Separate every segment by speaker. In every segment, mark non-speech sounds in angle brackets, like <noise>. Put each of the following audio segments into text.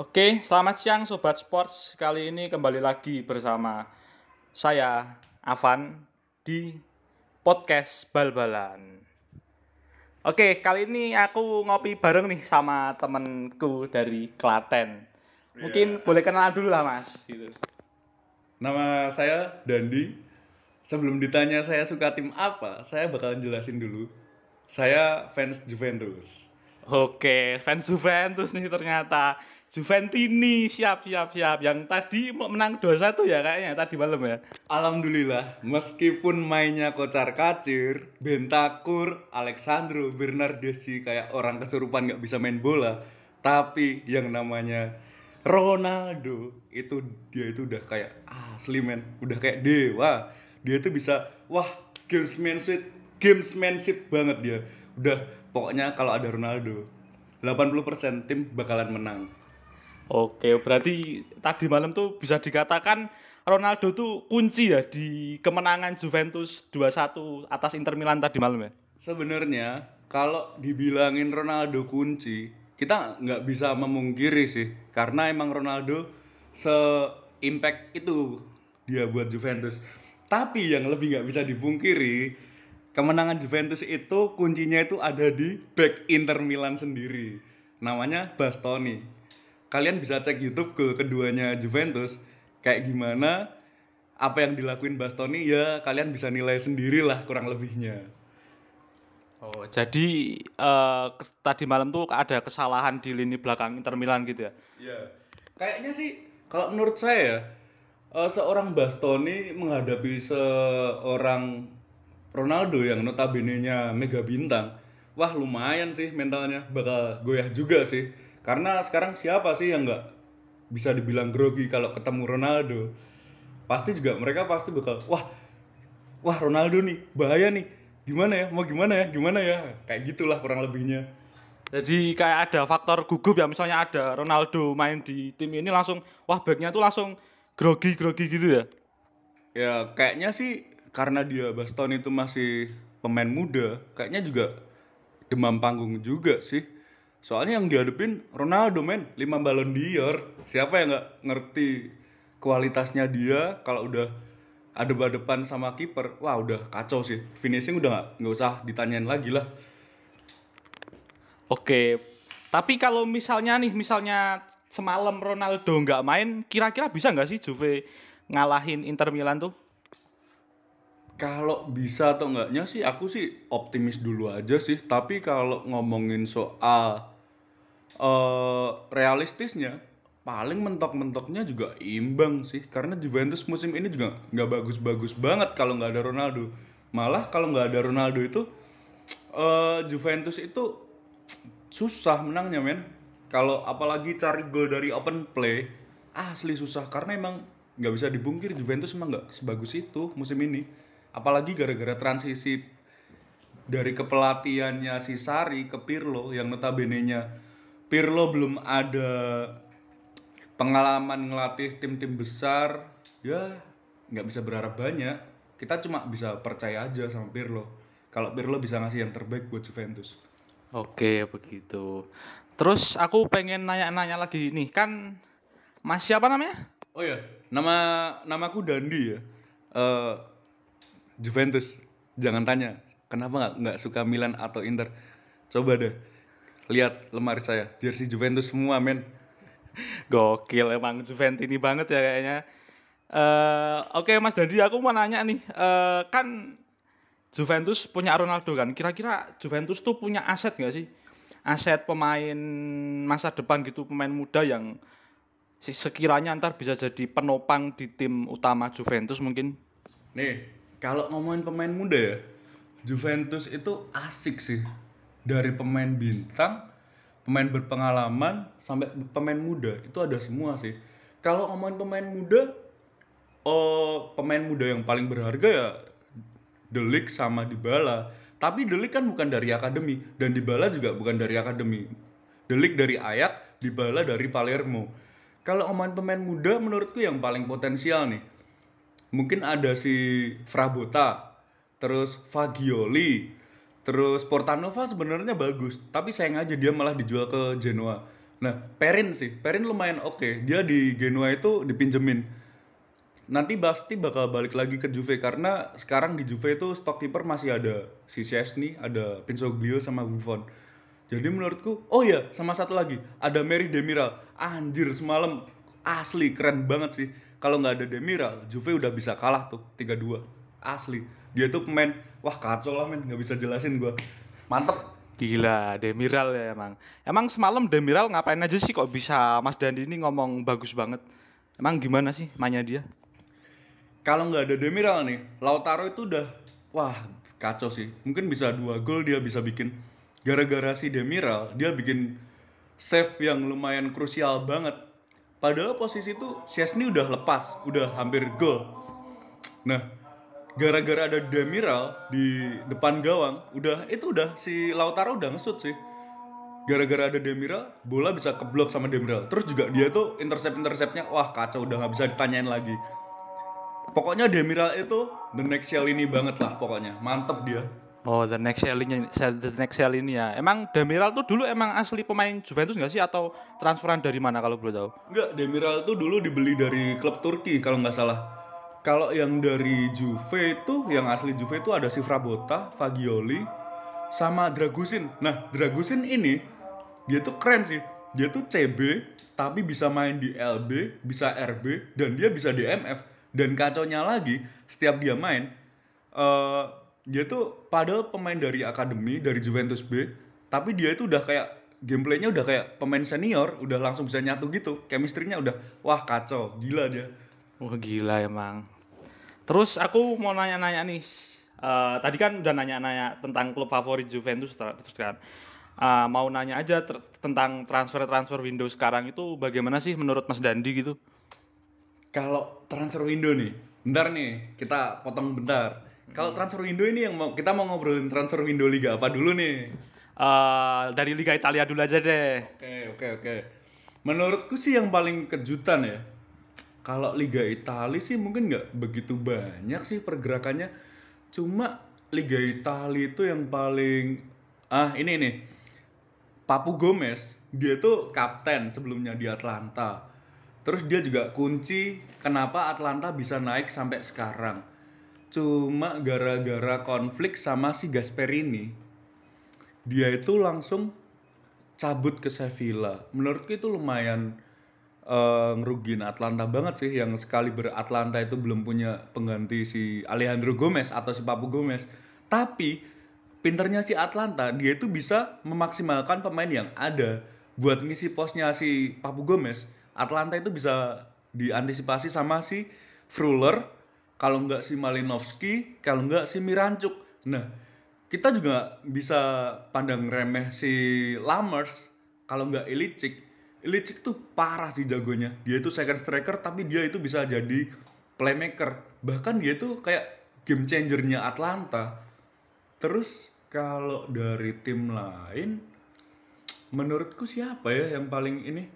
Speaker 1: Oke, selamat siang Sobat Sports. Kali ini kembali lagi bersama saya, Avan, di podcast Bal-Balan. Oke, kali ini aku ngopi bareng nih sama temenku dari Klaten. Mungkin boleh kenalan dulu lah mas. Gitu.
Speaker 2: Nama saya Dandi. Sebelum ditanya saya suka tim apa, saya bakalan jelasin dulu. Saya fans Juventus.
Speaker 1: Oke, fans Juventus nih ternyata. Juventini, siap, siap, siap. Yang tadi menang 2-1 ya kayaknya tadi malam ya.
Speaker 2: Alhamdulillah, meskipun mainnya kocar kacir, Bentakur, Alexandro, Bernardeschi kayak orang kesurupan nggak bisa main bola, tapi yang namanya Ronaldo itu dia itu udah kayak asli men, udah kayak dewa. Dia tuh bisa wah gamesmanship, gamesmanship banget dia. Udah pokoknya kalau ada Ronaldo 80% tim bakalan menang.
Speaker 1: Oke, berarti tadi malam tuh bisa dikatakan Ronaldo tuh kunci ya di kemenangan Juventus 2-1 atas Inter Milan tadi malam ya.
Speaker 2: Sebenarnya kalau dibilangin Ronaldo kunci, kita nggak bisa memungkiri sih, karena emang Ronaldo se-impact itu dia buat Juventus. Tapi yang lebih nggak bisa dipungkiri, kemenangan Juventus itu kuncinya itu ada di back Inter Milan sendiri. Namanya Bastoni. Kalian bisa cek YouTube ke keduanya Juventus kayak gimana apa yang dilakuin Bastoni ya kalian bisa nilai sendiri lah kurang lebihnya.
Speaker 1: Oh, jadi kes- tadi malam tuh ada kesalahan di lini belakang Inter Milan gitu ya.
Speaker 2: Ya, kayaknya sih kalau menurut saya eh, seorang Bastoni menghadapi seorang Ronaldo yang notabene-nya mega bintang, wah lumayan sih mentalnya bakal goyah juga sih. Karena sekarang siapa sih yang nggak bisa dibilang grogi kalau ketemu Ronaldo? Pasti juga mereka pasti bakal wah wah Ronaldo nih bahaya nih gimana ya mau gimana ya gimana ya kayak gitulah kurang lebihnya.
Speaker 1: Jadi kayak ada faktor gugup ya misalnya ada Ronaldo main di tim ini langsung wah backnya tuh langsung grogi-grogi gitu ya.
Speaker 2: Ya kayaknya sih karena dia Baston itu masih pemain muda, kayaknya juga demam panggung juga sih. Soalnya yang dihadepin Ronaldo men, 5 Ballon d'Or. Siapa yang nggak ngerti kualitasnya dia kalau udah ada depan sama kiper, wah udah kacau sih. Finishing udah nggak usah ditanyain lagi lah.
Speaker 1: Oke. Tapi kalau misalnya nih misalnya semalam Ronaldo nggak main, kira-kira bisa nggak sih Juve ngalahin Inter Milan tuh?
Speaker 2: Kalau bisa atau enggaknya sih aku sih optimis dulu aja sih. Tapi kalau ngomongin soal eh realistisnya, paling mentok-mentoknya juga imbang sih. Karena Juventus musim ini juga nggak bagus-bagus banget kalau nggak ada Ronaldo. Malah kalau nggak ada Ronaldo itu eh Juventus itu susah menangnya men. Kalau apalagi cari gol dari open play, asli susah karena emang nggak bisa dibungkir Juventus emang nggak sebagus itu musim ini. Apalagi gara-gara transisi dari kepelatihannya si Sari ke Pirlo yang notabene-nya Pirlo belum ada pengalaman ngelatih tim-tim besar ya nggak bisa berharap banyak kita cuma bisa percaya aja sama Pirlo kalau Pirlo bisa ngasih yang terbaik buat Juventus
Speaker 1: Oke, begitu. Terus aku pengen nanya-nanya lagi nih, kan Mas siapa namanya?
Speaker 2: oh ya nama namaku Dandi ya Eh, Juventus jangan tanya kenapa nggak nggak suka Milan atau Inter coba deh lihat lemari saya jersey Juventus semua men
Speaker 1: Gokil emang Juventini banget ya kayaknya. Eh, oke Mas Dandi, aku mau nanya nih, eh, kan Juventus punya Ronaldo kan. Kira-kira Juventus tuh punya aset nggak sih? Aset pemain masa depan gitu, pemain muda yang sekiranya ntar bisa jadi penopang di tim utama Juventus mungkin.
Speaker 2: Nih, kalau ngomongin pemain muda ya, Juventus itu asik sih. Dari pemain bintang, pemain berpengalaman, sampai pemain muda, itu ada semua sih. Kalau ngomongin pemain muda, oh pemain muda yang paling berharga ya Ligt sama Dybala. Tapi Ligt kan bukan dari akademi, dan Dybala juga bukan dari akademi. Ligt dari Ajax, Dybala dari Palermo. Kalau ngomongin pemain muda, menurutku yang paling potensial nih, mungkin ada si Frabota, terus Fagioli, terus Portanova sebenarnya bagus, tapi sayang aja dia malah dijual ke Genoa. Nah, Perin sih, Perin lumayan oke. Dia di Genoa itu dipinjemin. Nanti pasti bakal balik lagi ke Juve karena sekarang di Juve itu stok kiper masih ada si Szczesny, ada Pinsoglio sama Buffon. Jadi menurutku, oh ya, sama satu lagi, ada Mary Demiral. Anjir, semalam asli keren banget sih. Kalau nggak ada Demiral, Juve udah bisa kalah tuh 3-2. Asli. Dia tuh pemain, wah kacau lah men, nggak bisa jelasin gua. Mantep.
Speaker 1: Gila, Demiral ya emang. Emang semalam Demiral ngapain aja sih kok bisa Mas Dandi ini ngomong bagus banget? Emang gimana sih mainnya dia?
Speaker 2: kalau nggak ada Demiral nih, Lautaro itu udah wah kacau sih. Mungkin bisa dua gol dia bisa bikin. Gara-gara si Demiral, dia bikin save yang lumayan krusial banget. Padahal posisi itu Chesney udah lepas, udah hampir gol. Nah, gara-gara ada Demiral di depan gawang, udah itu udah si Lautaro udah ngesut sih. Gara-gara ada Demiral, bola bisa keblok sama Demiral. Terus juga dia tuh intercept-interceptnya, wah kacau udah nggak bisa ditanyain lagi. Pokoknya Demiral itu the next shell ini banget lah pokoknya. Mantep dia.
Speaker 1: Oh, the next ini, the next ini ya. Emang Demiral tuh dulu emang asli pemain Juventus nggak sih atau transferan dari mana kalau boleh tahu?
Speaker 2: Enggak, Demiral itu dulu dibeli dari klub Turki kalau nggak salah. Kalau yang dari Juve itu, yang asli Juve itu ada si Frabotta, Fagioli, sama Dragusin. Nah, Dragusin ini dia tuh keren sih. Dia tuh CB tapi bisa main di LB, bisa RB dan dia bisa DMF dan kacaunya lagi setiap dia main uh, dia tuh padahal pemain dari akademi dari Juventus B tapi dia itu udah kayak gameplaynya udah kayak pemain senior udah langsung bisa nyatu gitu. Chemistry-nya udah wah kacau. Gila dia.
Speaker 1: Wah gila emang. Terus aku mau nanya-nanya nih uh, tadi kan udah nanya-nanya tentang klub favorit Juventus terus kan uh, mau nanya aja ter tentang transfer-transfer Windows sekarang itu bagaimana sih menurut Mas Dandi gitu?
Speaker 2: Kalau transfer window nih, bentar nih, kita potong bentar. Kalau transfer window ini yang mau kita mau ngobrolin transfer window liga apa dulu nih?
Speaker 1: Uh, dari Liga Italia dulu aja deh.
Speaker 2: Oke, okay, oke, okay, oke. Okay. Menurutku sih yang paling kejutan ya. Kalau Liga Italia sih mungkin nggak begitu banyak sih pergerakannya. Cuma Liga Italia itu yang paling ah ini nih. Papu Gomez, dia tuh kapten sebelumnya di Atlanta Terus dia juga kunci kenapa Atlanta bisa naik sampai sekarang. Cuma gara-gara konflik sama si Gasperini, dia itu langsung cabut ke Sevilla. Menurutku itu lumayan uh, ngerugiin Atlanta banget sih yang sekali beratlanta itu belum punya pengganti si Alejandro Gomez atau si Papu Gomez. Tapi pinternya si Atlanta dia itu bisa memaksimalkan pemain yang ada buat ngisi posnya si Papu Gomez Atlanta itu bisa diantisipasi sama si Fruller, kalau nggak si Malinowski, kalau nggak si Mirancuk. Nah, kita juga bisa pandang remeh si Lammers, kalau nggak Ilicic. Ilicic tuh parah sih jagonya. Dia itu second striker tapi dia itu bisa jadi playmaker. Bahkan dia tuh kayak game changernya Atlanta. Terus kalau dari tim lain, menurutku siapa ya yang paling ini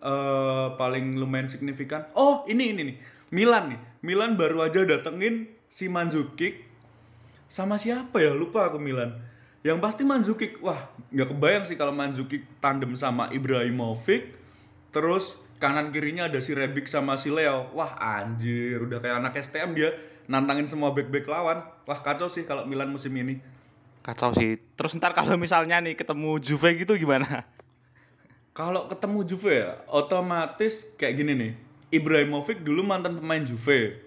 Speaker 2: uh, paling lumayan signifikan. Oh, ini ini nih. Milan nih. Milan baru aja datengin si Mandzukic sama siapa ya? Lupa aku Milan. Yang pasti Mandzukic. Wah, nggak kebayang sih kalau Mandzukic tandem sama Ibrahimovic. Terus kanan kirinya ada si Rebic sama si Leo. Wah, anjir, udah kayak anak STM dia nantangin semua back-back lawan. Wah, kacau sih kalau Milan musim ini.
Speaker 1: Kacau sih. Terus ntar kalau misalnya nih ketemu Juve gitu gimana?
Speaker 2: kalau ketemu Juve ya otomatis kayak gini nih Ibrahimovic dulu mantan pemain Juve.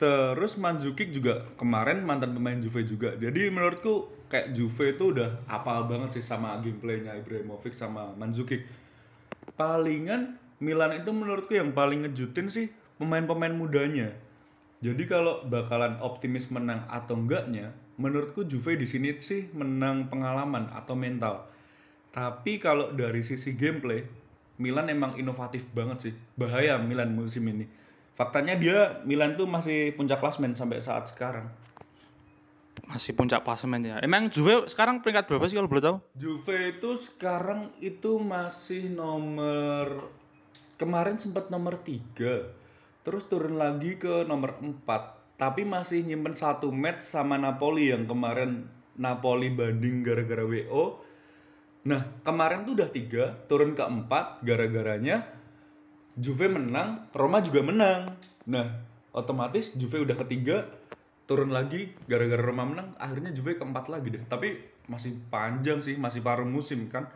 Speaker 2: Terus Mandzukic juga kemarin mantan pemain Juve juga. Jadi menurutku kayak Juve itu udah apal banget sih sama gameplaynya Ibrahimovic sama Mandzukic. Palingan Milan itu menurutku yang paling ngejutin sih pemain-pemain mudanya. Jadi kalau bakalan optimis menang atau enggaknya menurutku Juve di sini sih menang pengalaman atau mental. Tapi kalau dari sisi gameplay, Milan emang inovatif banget sih. Bahaya Milan musim ini. Faktanya dia Milan tuh masih puncak klasmen sampai saat sekarang.
Speaker 1: Masih puncak klasemen ya. Emang Juve sekarang peringkat berapa sih kalau boleh tahu?
Speaker 2: Juve itu sekarang itu masih nomor kemarin sempat nomor 3. Terus turun lagi ke nomor 4. Tapi masih nyimpen satu match sama Napoli yang kemarin Napoli banding gara-gara WO Nah, kemarin tuh udah tiga, turun ke empat, gara-garanya Juve menang, Roma juga menang. Nah, otomatis Juve udah ketiga, turun lagi, gara-gara Roma menang, akhirnya Juve keempat lagi deh. Tapi masih panjang sih, masih paruh musim kan.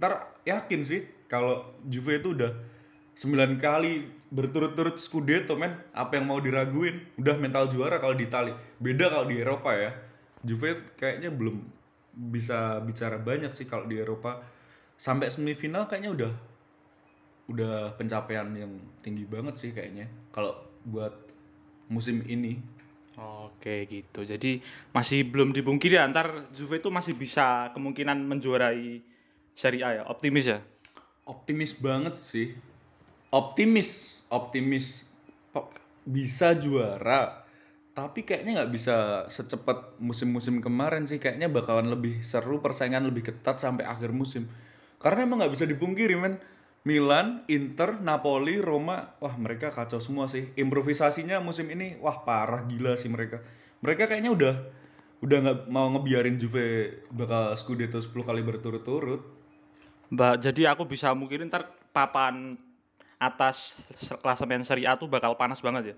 Speaker 2: Ntar yakin sih kalau Juve itu udah 9 kali berturut-turut Scudetto men, apa yang mau diraguin? Udah mental juara kalau di Italia. Beda kalau di Eropa ya. Juve kayaknya belum bisa bicara banyak sih kalau di Eropa. Sampai semifinal kayaknya udah udah pencapaian yang tinggi banget sih kayaknya kalau buat musim ini.
Speaker 1: Oke gitu. Jadi masih belum dipungkiri ya, antar Juve itu masih bisa kemungkinan menjuarai Serie A ya. Optimis ya.
Speaker 2: Optimis banget sih. Optimis, optimis bisa juara. Tapi kayaknya nggak bisa secepat musim-musim kemarin sih. Kayaknya bakalan lebih seru, persaingan lebih ketat sampai akhir musim. Karena emang nggak bisa dipungkiri men. Milan, Inter, Napoli, Roma, wah mereka kacau semua sih. Improvisasinya musim ini, wah parah gila sih mereka. Mereka kayaknya udah udah nggak mau ngebiarin Juve bakal Scudetto 10 kali berturut-turut.
Speaker 1: Mbak, jadi aku bisa mungkin ntar papan atas klasemen Serie A tuh bakal panas banget ya.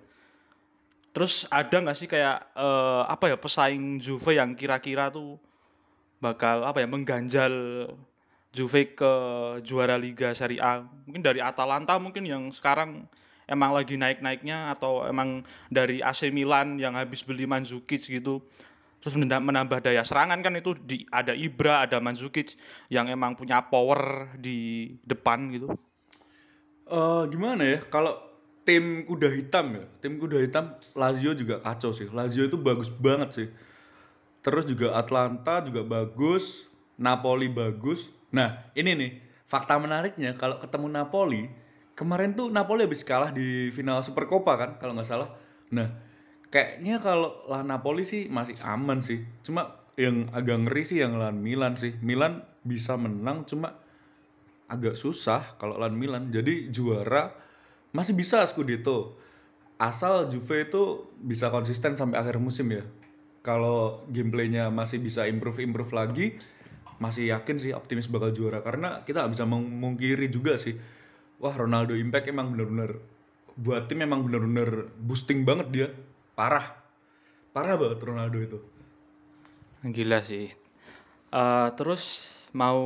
Speaker 1: Terus ada nggak sih kayak eh, apa ya pesaing Juve yang kira-kira tuh bakal apa ya mengganjal Juve ke juara Liga Serie A? Mungkin dari Atalanta mungkin yang sekarang emang lagi naik-naiknya atau emang dari AC Milan yang habis beli Mandzukic gitu. Terus menambah, daya serangan kan itu di ada Ibra, ada Mandzukic yang emang punya power di depan gitu.
Speaker 2: eh gimana ya kalau tim kuda hitam ya. Tim kuda hitam Lazio juga kacau sih. Lazio itu bagus banget sih. Terus juga Atlanta juga bagus Napoli bagus. Nah ini nih fakta menariknya kalau ketemu Napoli kemarin tuh Napoli habis kalah di final Supercoppa kan kalau nggak salah. Nah kayaknya kalau lah Napoli sih masih aman sih. Cuma yang agak ngeri sih yang lawan Milan sih. Milan bisa menang cuma agak susah kalau lawan Milan. Jadi juara masih bisa Scudetto. Asal Juve itu bisa konsisten sampai akhir musim ya. Kalau gameplaynya masih bisa improve-improve lagi, masih yakin sih optimis bakal juara. Karena kita nggak bisa memungkiri juga sih. Wah Ronaldo Impact emang bener-bener buat tim emang bener-bener boosting banget dia. Parah. Parah banget Ronaldo itu.
Speaker 1: Gila sih. Eh, terus mau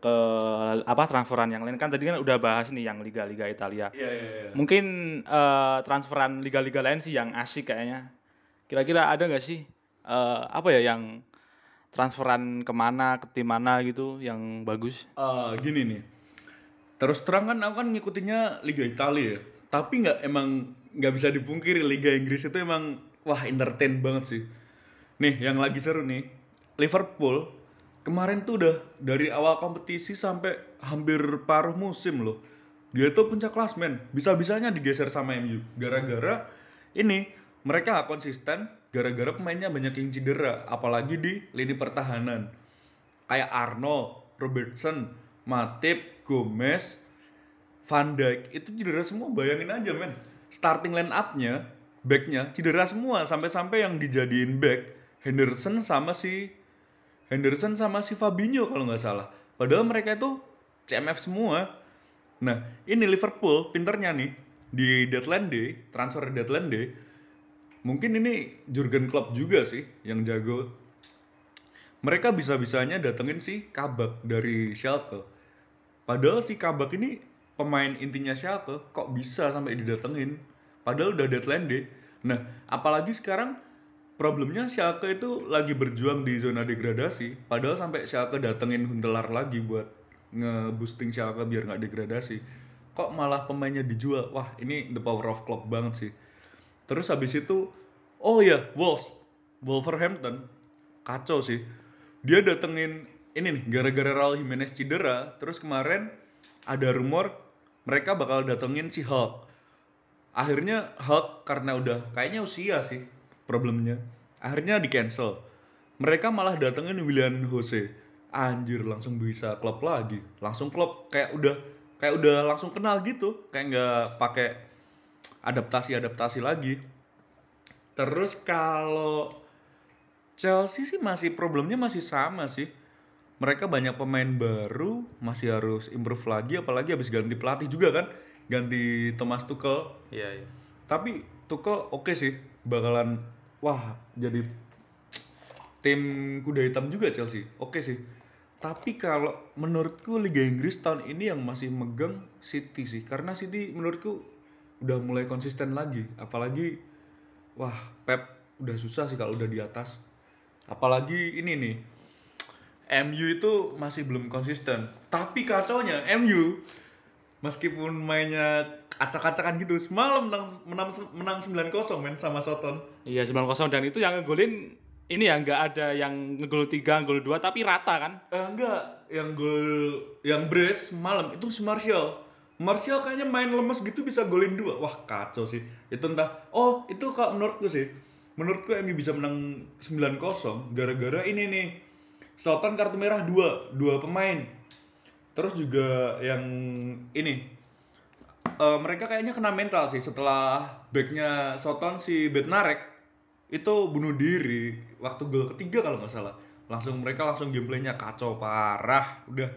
Speaker 1: ke apa transferan yang lain kan tadi kan udah bahas nih yang liga-liga Italia.
Speaker 2: Iya iya iya.
Speaker 1: Mungkin eh, transferan liga-liga lain sih yang asik kayaknya. Kira-kira ada nggak sih eh, apa ya yang transferan ke mana ke tim mana gitu yang bagus?
Speaker 2: Eh, gini nih. Terus terang kan aku kan ngikutinnya Liga Italia ya. Tapi nggak emang nggak bisa dipungkiri Liga Inggris itu emang wah entertain banget sih. Nih yang lagi seru nih Liverpool kemarin tuh udah dari awal kompetisi sampai hampir paruh musim loh. Dia tuh puncak klasmen. Bisa-bisanya digeser sama MU. Gara-gara ini mereka nggak konsisten. Gara-gara pemainnya banyak yang cedera. Apalagi di lini pertahanan kayak Arnold, Robertson, Matip, Gomez, Van Dijk itu cedera semua bayangin aja men starting line up-nya backnya cedera semua sampai-sampai yang dijadiin back Henderson sama si Henderson sama si Fabinho kalau nggak salah padahal mereka itu CMF semua nah ini Liverpool pinternya nih di deadline day transfer deadline day mungkin ini Jurgen Klopp juga sih yang jago mereka bisa-bisanya datengin si Kabak dari Schalke. Padahal si Kabak ini pemain intinya Schalke, kok bisa sampai didatengin? Padahal udah deadline deh. Nah, apalagi sekarang problemnya Schalke itu lagi berjuang di zona degradasi. Padahal sampai Schalke datengin Huntelar lagi buat nge-boosting Schalke biar nggak degradasi. Kok malah pemainnya dijual? Wah, ini the power of Klopp banget sih. Terus habis itu, oh ya, Wolves, Wolverhampton, kacau sih. Dia datengin ini nih, gara-gara Raul Jimenez cedera, terus kemarin ada rumor mereka bakal datengin si Hulk. Akhirnya Hulk karena udah kayaknya usia sih problemnya. Akhirnya di cancel. Mereka malah datengin William Jose. Anjir langsung bisa klub lagi. Langsung klub kayak udah kayak udah langsung kenal gitu, kayak nggak pakai adaptasi-adaptasi lagi. Terus kalau Chelsea sih masih problemnya masih sama sih. mereka banyak pemain baru masih harus improve lagi apalagi habis ganti pelatih juga kan ganti Thomas Tuchel
Speaker 1: Iya, iya.
Speaker 2: tapi Tuchel oke sih bakalan wah jadi tim kuda hitam juga Chelsea. Oke sih. Tapi kalau menurutku Liga Inggris tahun ini yang masih megang City sih. Karena City menurutku udah mulai konsisten lagi. Apalagi wah Pep udah susah sih kalau udah di atas. Apalagi ini nih. MU itu masih belum konsisten. Tapi kacaunya MU meskipun mainnya acak-acakan gitu semalam menang menang, menang 9-0 men sama Soton
Speaker 1: Iya, 9-0 dan itu yang ngegolin ini ya nggak ada yang ngegol 3, ngegol 2 tapi rata kan?
Speaker 2: Eh, enggak, yang gol yang brace malam itu si Martial. Martial kayaknya main lemes gitu bisa golin dua. Wah, kacau sih. Itu entah. Oh, itu kalau menurutku sih. Menurutku MU bisa menang 9-0 gara-gara ini nih. Soton kartu merah dua, dua pemain. Terus juga yang ini eh, mereka kayaknya kena mental sih setelah backnya Soton si Bednarek itu bunuh diri waktu gol ketiga kalau nggak salah. Langsung mereka langsung gameplaynya kacau parah udah.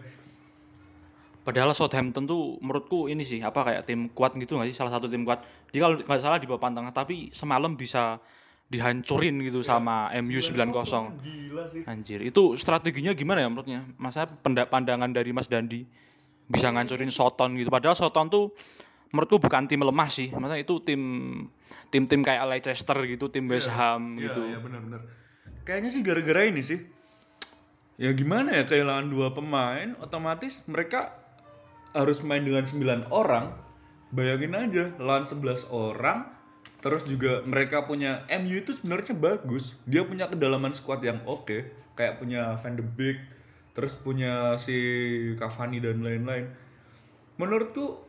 Speaker 1: Padahal Southampton tuh menurutku ini sih apa kayak tim kuat gitu nggak sih? Salah satu tim kuat. Dia kalau nggak salah di papan tengah tapi semalam bisa dihancurin gitu sama MU 9-0.
Speaker 2: gila sih
Speaker 1: Anjir, itu strateginya gimana ya menurutnya? Masa pandangan dari Mas Dandi bisa ngancurin Soton gitu. Padahal Soton tuh menurutku bukan tim lemah sih. Maksudnya itu tim tim-tim kayak Leicester gitu, tim West Ham
Speaker 2: Iya,
Speaker 1: gitu.
Speaker 2: iya benar-benar kayaknya sih gara-gara ini sih ya gimana ya kehilangan dua pemain otomatis mereka harus main dengan 9 orang bayangin aja lawan 11 orang terus juga mereka punya MU itu sebenarnya bagus. Dia punya kedalaman squad yang oke. Kayak punya Van de Beek terus punya si Cavani dan lain-lain. Menurutku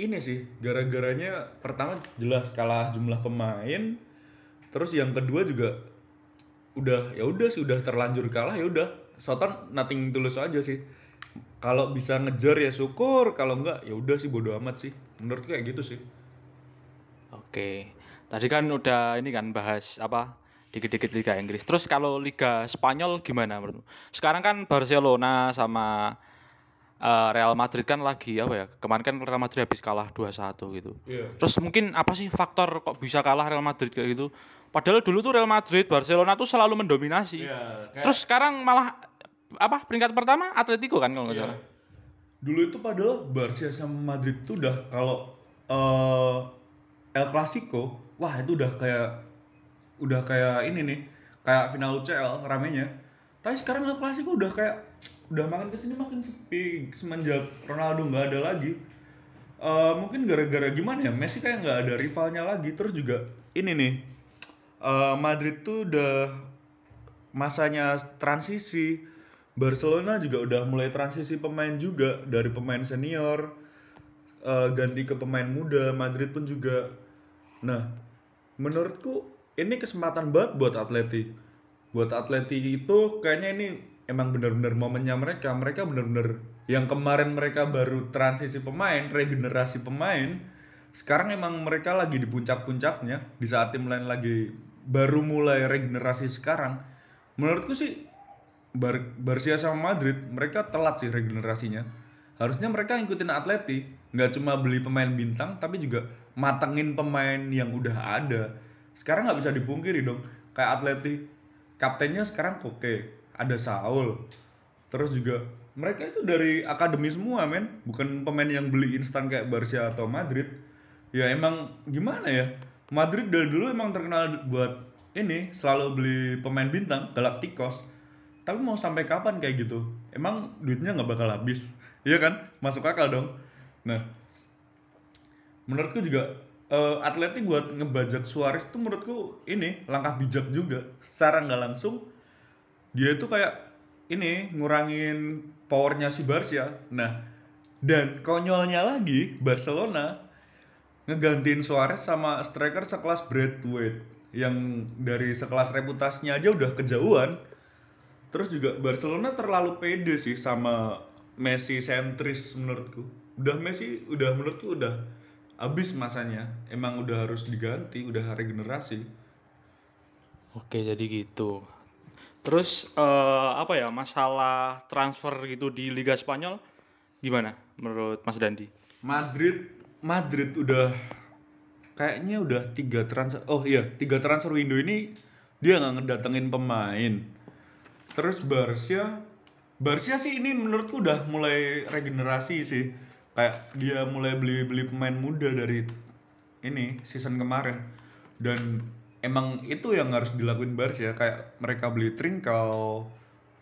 Speaker 2: ini sih gara-garanya pertama jelas kalah jumlah pemain. Terus yang kedua juga udah ya udah sih udah terlanjur kalah ya udah. Soton nothing tulus aja sih. Kalau bisa ngejar ya syukur kalau enggak ya udah sih bodo amat sih. Menurutku kayak gitu sih.
Speaker 1: Oke. Tadi kan udah ini kan bahas apa? Dikit-dikit Liga Inggris. Terus kalau Liga Spanyol gimana menurutmu? Sekarang kan Barcelona sama eh, Real Madrid kan lagi apa ya? Kemarin kan Real Madrid habis kalah 2-1 gitu.
Speaker 2: Iya.
Speaker 1: Terus mungkin apa sih faktor kok bisa kalah Real Madrid kayak gitu? Padahal dulu tuh Real Madrid, Barcelona tuh selalu mendominasi.
Speaker 2: Iya,
Speaker 1: Terus sekarang malah apa? Peringkat pertama Atletico kan kalau nggak salah.
Speaker 2: dulu itu padahal Barca sama Madrid tuh udah kalau eh El Clasico wah itu udah kayak udah kayak ini nih kayak final UCL ramenya. Tapi sekarang El Clasico udah kayak udah makin ke sini makin sepi. Semenjak Ronaldo nggak ada lagi Eh mungkin gara-gara gimana ya Messi kayak nggak ada rivalnya lagi. Terus juga ini nih eh Madrid tuh udah masanya transisi. Barcelona juga udah mulai transisi pemain juga dari pemain senior eh, ganti ke pemain muda. Madrid pun juga nah menurutku ini kesempatan banget buat Atleti. Buat Atleti itu kayaknya ini emang benar-benar momennya mereka. Mereka benar-benar yang kemarin mereka baru transisi pemain regenerasi pemain sekarang emang mereka lagi di puncak-puncaknya di saat tim lain lagi baru mulai regenerasi sekarang. Menurutku sih Bar Barcia sama Madrid mereka telat sih regenerasinya. Harusnya mereka ngikutin Atleti nggak cuma beli pemain bintang tapi juga matengin pemain yang udah ada. Sekarang nggak bisa dipungkiri dong. Kayak Atleti kaptennya sekarang Koke ada Saul. Terus juga mereka itu dari akademi semua men. Bukan pemain yang beli instan kayak Barca atau Madrid. Ya emang gimana ya? Madrid dari dulu emang terkenal buat ini selalu beli pemain bintang Galacticos. Tapi mau sampai kapan kayak gitu? Emang duitnya nggak bakal habis. <laughs> Iya kan? Masuk akal dong. Nah menurutku juga eh, Atleti buat ngebajak Suarez tuh menurutku ini langkah bijak juga. Secara nggak langsung dia itu kayak ini ngurangin powernya si Barca. Nah dan konyolnya lagi Barcelona ngegantiin Suarez sama striker sekelas Braithwaite yang dari sekelas reputasinya aja udah kejauhan. Terus juga Barcelona terlalu pede sih sama Messi sentris menurutku. Udah Messi udah menurutku udah habis masanya emang udah harus diganti udah regenerasi
Speaker 1: Oke, jadi gitu. Terus eh, apa ya masalah transfer gitu di Liga Spanyol gimana menurut Mas Dandi?
Speaker 2: Madrid Madrid udah kayaknya udah tiga transfer oh iya tiga transfer window ini dia nggak ngedatengin pemain terus Barca Barca sih ini menurutku udah mulai regenerasi sih kayak dia mulai beli beli pemain muda dari ini season kemarin. Dan emang itu yang harus dilakuin Barca kayak mereka beli Trincao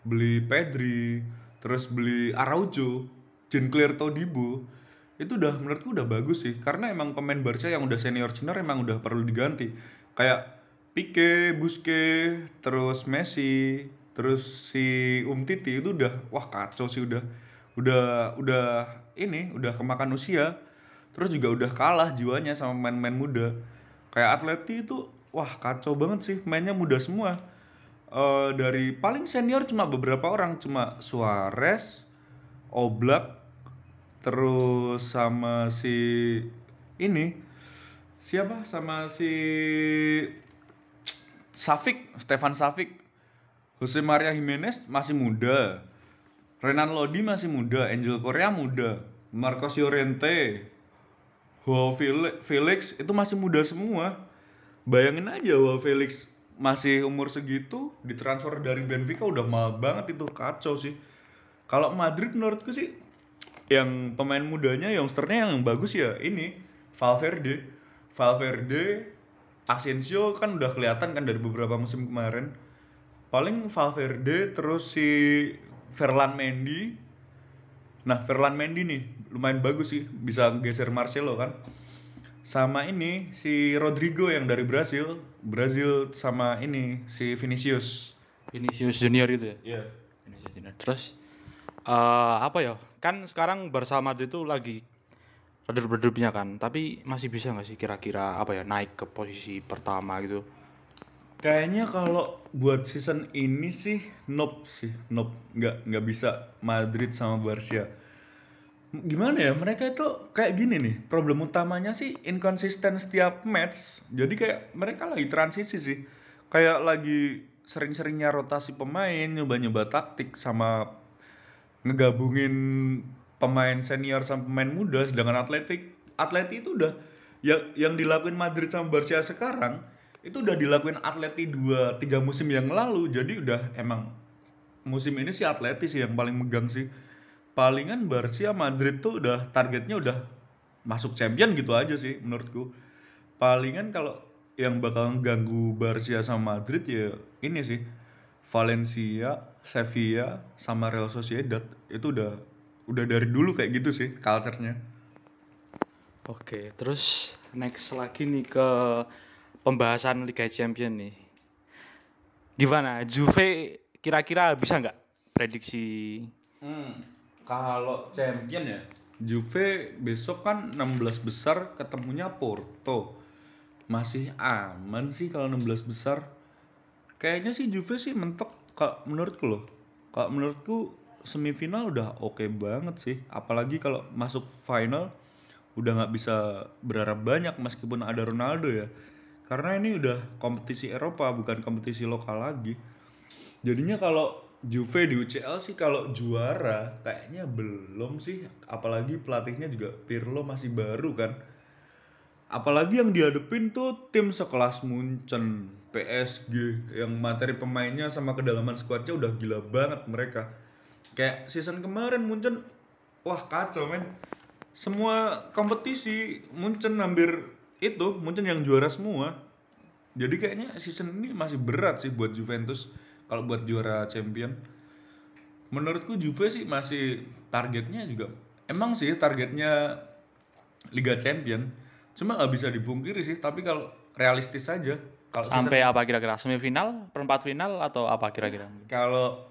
Speaker 2: beli Pedri terus beli Araujo Jean-Claire Todibo. Itu udah menurutku udah bagus sih karena emang pemain Barca yang udah senior senior emang udah perlu diganti. Kayak Pique, Busquets, terus Messi, terus si Umtiti itu udah wah kacau sih udah. Udah udah ini udah kemakan usia terus juga udah kalah jiwanya sama pemain-pemain muda. Kayak Atleti itu wah kacau banget sih mainnya muda semua. Eh, dari paling senior cuma beberapa orang cuma Suarez, Oblak, terus sama si ini siapa? Sama si Safik Stefan Safik. Jose Maria Jimenez masih muda Renan Lodi masih muda Angel Korea muda Marcos Llorente Joao Fel- Felix itu masih muda semua. Bayangin aja Joao Felix masih umur segitu ditransfer dari Benfica udah mahal banget itu kacau sih. Kalau Madrid menurutku sih yang pemain mudanya youngsternya yang bagus ya ini Valverde. Valverde Asensio kan udah kelihatan kan dari beberapa musim kemarin. Paling Valverde terus si Ferland Mendy nah Ferland Mendy nih lumayan bagus sih bisa geser Marcelo kan sama ini si Rodrigo yang dari Brasil Brazil sama ini si Vinicius
Speaker 1: Vinicius Junior itu ya?
Speaker 2: Iya
Speaker 1: Vinicius Junior. Terus eh apa ya? Kan sekarang Barca Madrid itu lagi redup-redupnya kan, tapi masih bisa nggak sih kira-kira apa ya naik ke posisi pertama gitu?
Speaker 2: Kayaknya kalau buat season ini sih nope sih, nope. Nggak nggak bisa Madrid sama Barca. Gimana ya? Mereka itu kayak gini nih. Problem utamanya sih inkonsisten setiap match. Jadi kayak mereka lagi transisi sih, kayak lagi sering-seringnya rotasi pemain, nyoba-nyoba taktik sama ngegabungin pemain senior sama pemain muda. Sedangkan atletik atleti itu udah yang yang dilakuin Madrid sama Barca sekarang itu udah dilakuin atleti dua tiga musim yang lalu. Jadi udah emang musim ini si atleti sih yang paling megang sih. Palingan Barca Madrid tuh udah targetnya udah masuk champion gitu aja sih menurutku. Palingan kalau yang bakal ganggu Barca sama Madrid ya ini sih. Valencia, Sevilla, sama Real Sociedad. Itu udah udah dari dulu kayak gitu sih culture-nya.
Speaker 1: Oke, terus next lagi nih ke pembahasan Liga Champion nih. Gimana? Juve kira-kira bisa nggak prediksi?
Speaker 2: Hmm, kalau champion ya Juve besok kan 16 besar ketemunya Porto. Masih aman sih kalau 16 besar. Kayaknya sih Juve sih mentok kalau menurutku loh. Kalau menurutku semifinal udah oke banget sih. Apalagi kalau masuk final udah nggak bisa berharap banyak meskipun ada Ronaldo ya. Karena ini udah kompetisi Eropa bukan kompetisi lokal lagi. Jadinya kalau Juve di UCL sih kalau juara kayaknya belum sih. Apalagi pelatihnya juga Pirlo masih baru kan. Apalagi yang dihadepin tuh tim sekelas Munchen, PSG yang materi pemainnya sama kedalaman skuadnya udah gila banget mereka. Kayak season kemarin Munchen wah kacau men. Semua kompetisi Munchen hampir itu Munchen yang juara semua. Jadi kayaknya season ini masih berat sih buat Juventus kalau buat juara champion. Menurutku Juve sih masih targetnya juga emang sih targetnya Liga Champion. Cuma nggak bisa dipungkiri sih, tapi kalau realistis saja kalau season-
Speaker 1: Sampai apa kira-kira? Semifinal, perempat final atau apa kira-kira?
Speaker 2: kalau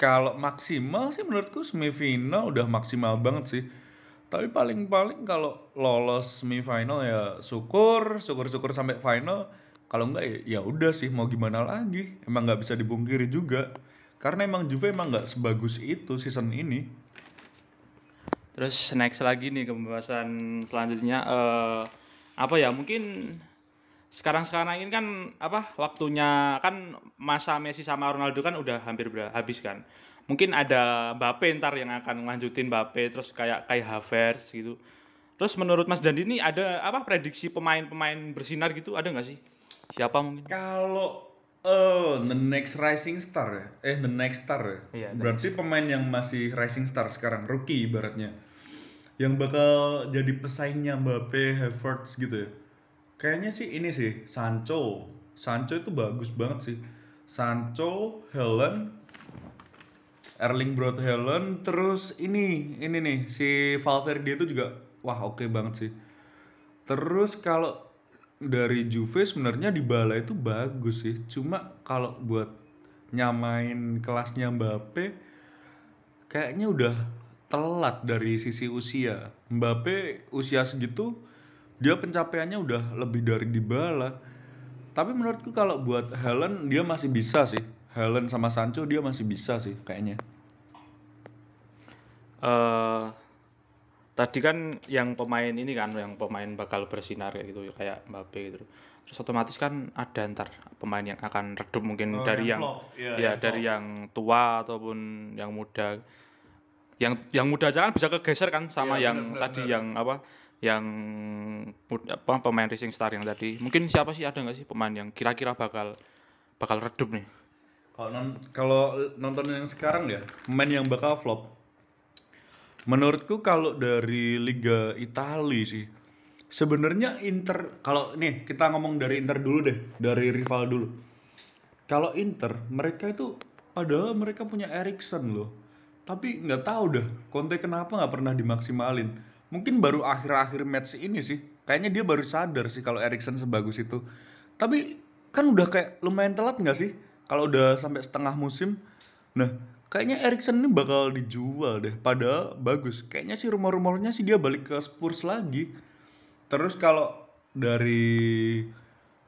Speaker 2: kalau maksimal sih menurutku semifinal udah maksimal banget sih. Tapi paling-paling kalau lolos semifinal ya syukur, syukur-syukur sampai final. Kalau enggak ya ya udah sih mau gimana lagi. Emang nggak bisa dipungkiri juga. Karena emang Juve emang nggak sebagus itu season ini.
Speaker 1: Terus next lagi nih ke pembahasan selanjutnya eh apa ya mungkin sekarang-sekarang ini kan apa waktunya kan masa Messi sama Ronaldo kan udah hampir habis kan. Mungkin ada Mbappe ntar yang akan lanjutin Mbappe terus kayak kayak Havertz gitu. Terus menurut Mas Dandi ini ada apa prediksi pemain-pemain bersinar gitu ada nggak sih? Siapa mungkin?
Speaker 2: Kalau eh the next rising star ya, eh the next star ya.
Speaker 1: Iya,
Speaker 2: Berarti pemain yang masih rising star sekarang, rookie ibaratnya. Yang bakal jadi pesaingnya Mbappe, Havertz gitu ya. Kayaknya sih ini sih, Sancho. Sancho itu bagus banget sih. Sancho, Helen, Erling Braut Helen, terus ini, ini nih, si Valverde itu juga, wah oke banget sih. Terus kalau dari Juve sebenarnya di Bala itu bagus sih. Cuma kalau buat nyamain kelasnya Mbappe kayaknya udah telat dari sisi usia. Mbappe usia segitu dia pencapaiannya udah lebih dari Dybala. Tapi menurutku kalau buat Helen dia masih bisa sih. Helen sama Sancho dia masih bisa sih kayaknya.
Speaker 1: Eh tadi kan yang pemain ini kan yang pemain bakal bersinar kayak gitu kayak Mbappe gitu. Terus otomatis kan ada ntar pemain yang akan redup mungkin dari yang,
Speaker 2: flop. Iya,
Speaker 1: ya dari yang tua ataupun yang muda. Yang yang muda aja kan bisa kegeser kan sama
Speaker 2: Iya,
Speaker 1: yang
Speaker 2: bener, bener,
Speaker 1: tadi yang apa yang apa pemain racing star yang tadi. Mungkin siapa sih ada nggak sih pemain yang kira-kira bakal bakal redup nih?
Speaker 2: Kalau non- kalau nonton yang sekarang ya, pemain yang bakal flop. Menurutku kalau dari Liga Italia sih, sebenarnya Inter kalau nih kita ngomong dari Inter dulu deh, dari rival dulu. Kalau Inter, mereka itu padahal mereka punya Erikson loh. Tapi nggak tahu dah, Conte kenapa nggak pernah dimaksimalin. Mungkin baru akhir-akhir match ini sih. Kayaknya dia baru sadar sih kalau Erikson sebagus itu. Tapi kan udah kayak lumayan telat nggak sih? Kalau udah sampai setengah musim. Nah, kayaknya Erikson ini bakal dijual deh. Padahal bagus. Kayaknya sih rumor-rumornya sih dia balik ke Spurs lagi. Terus kalau dari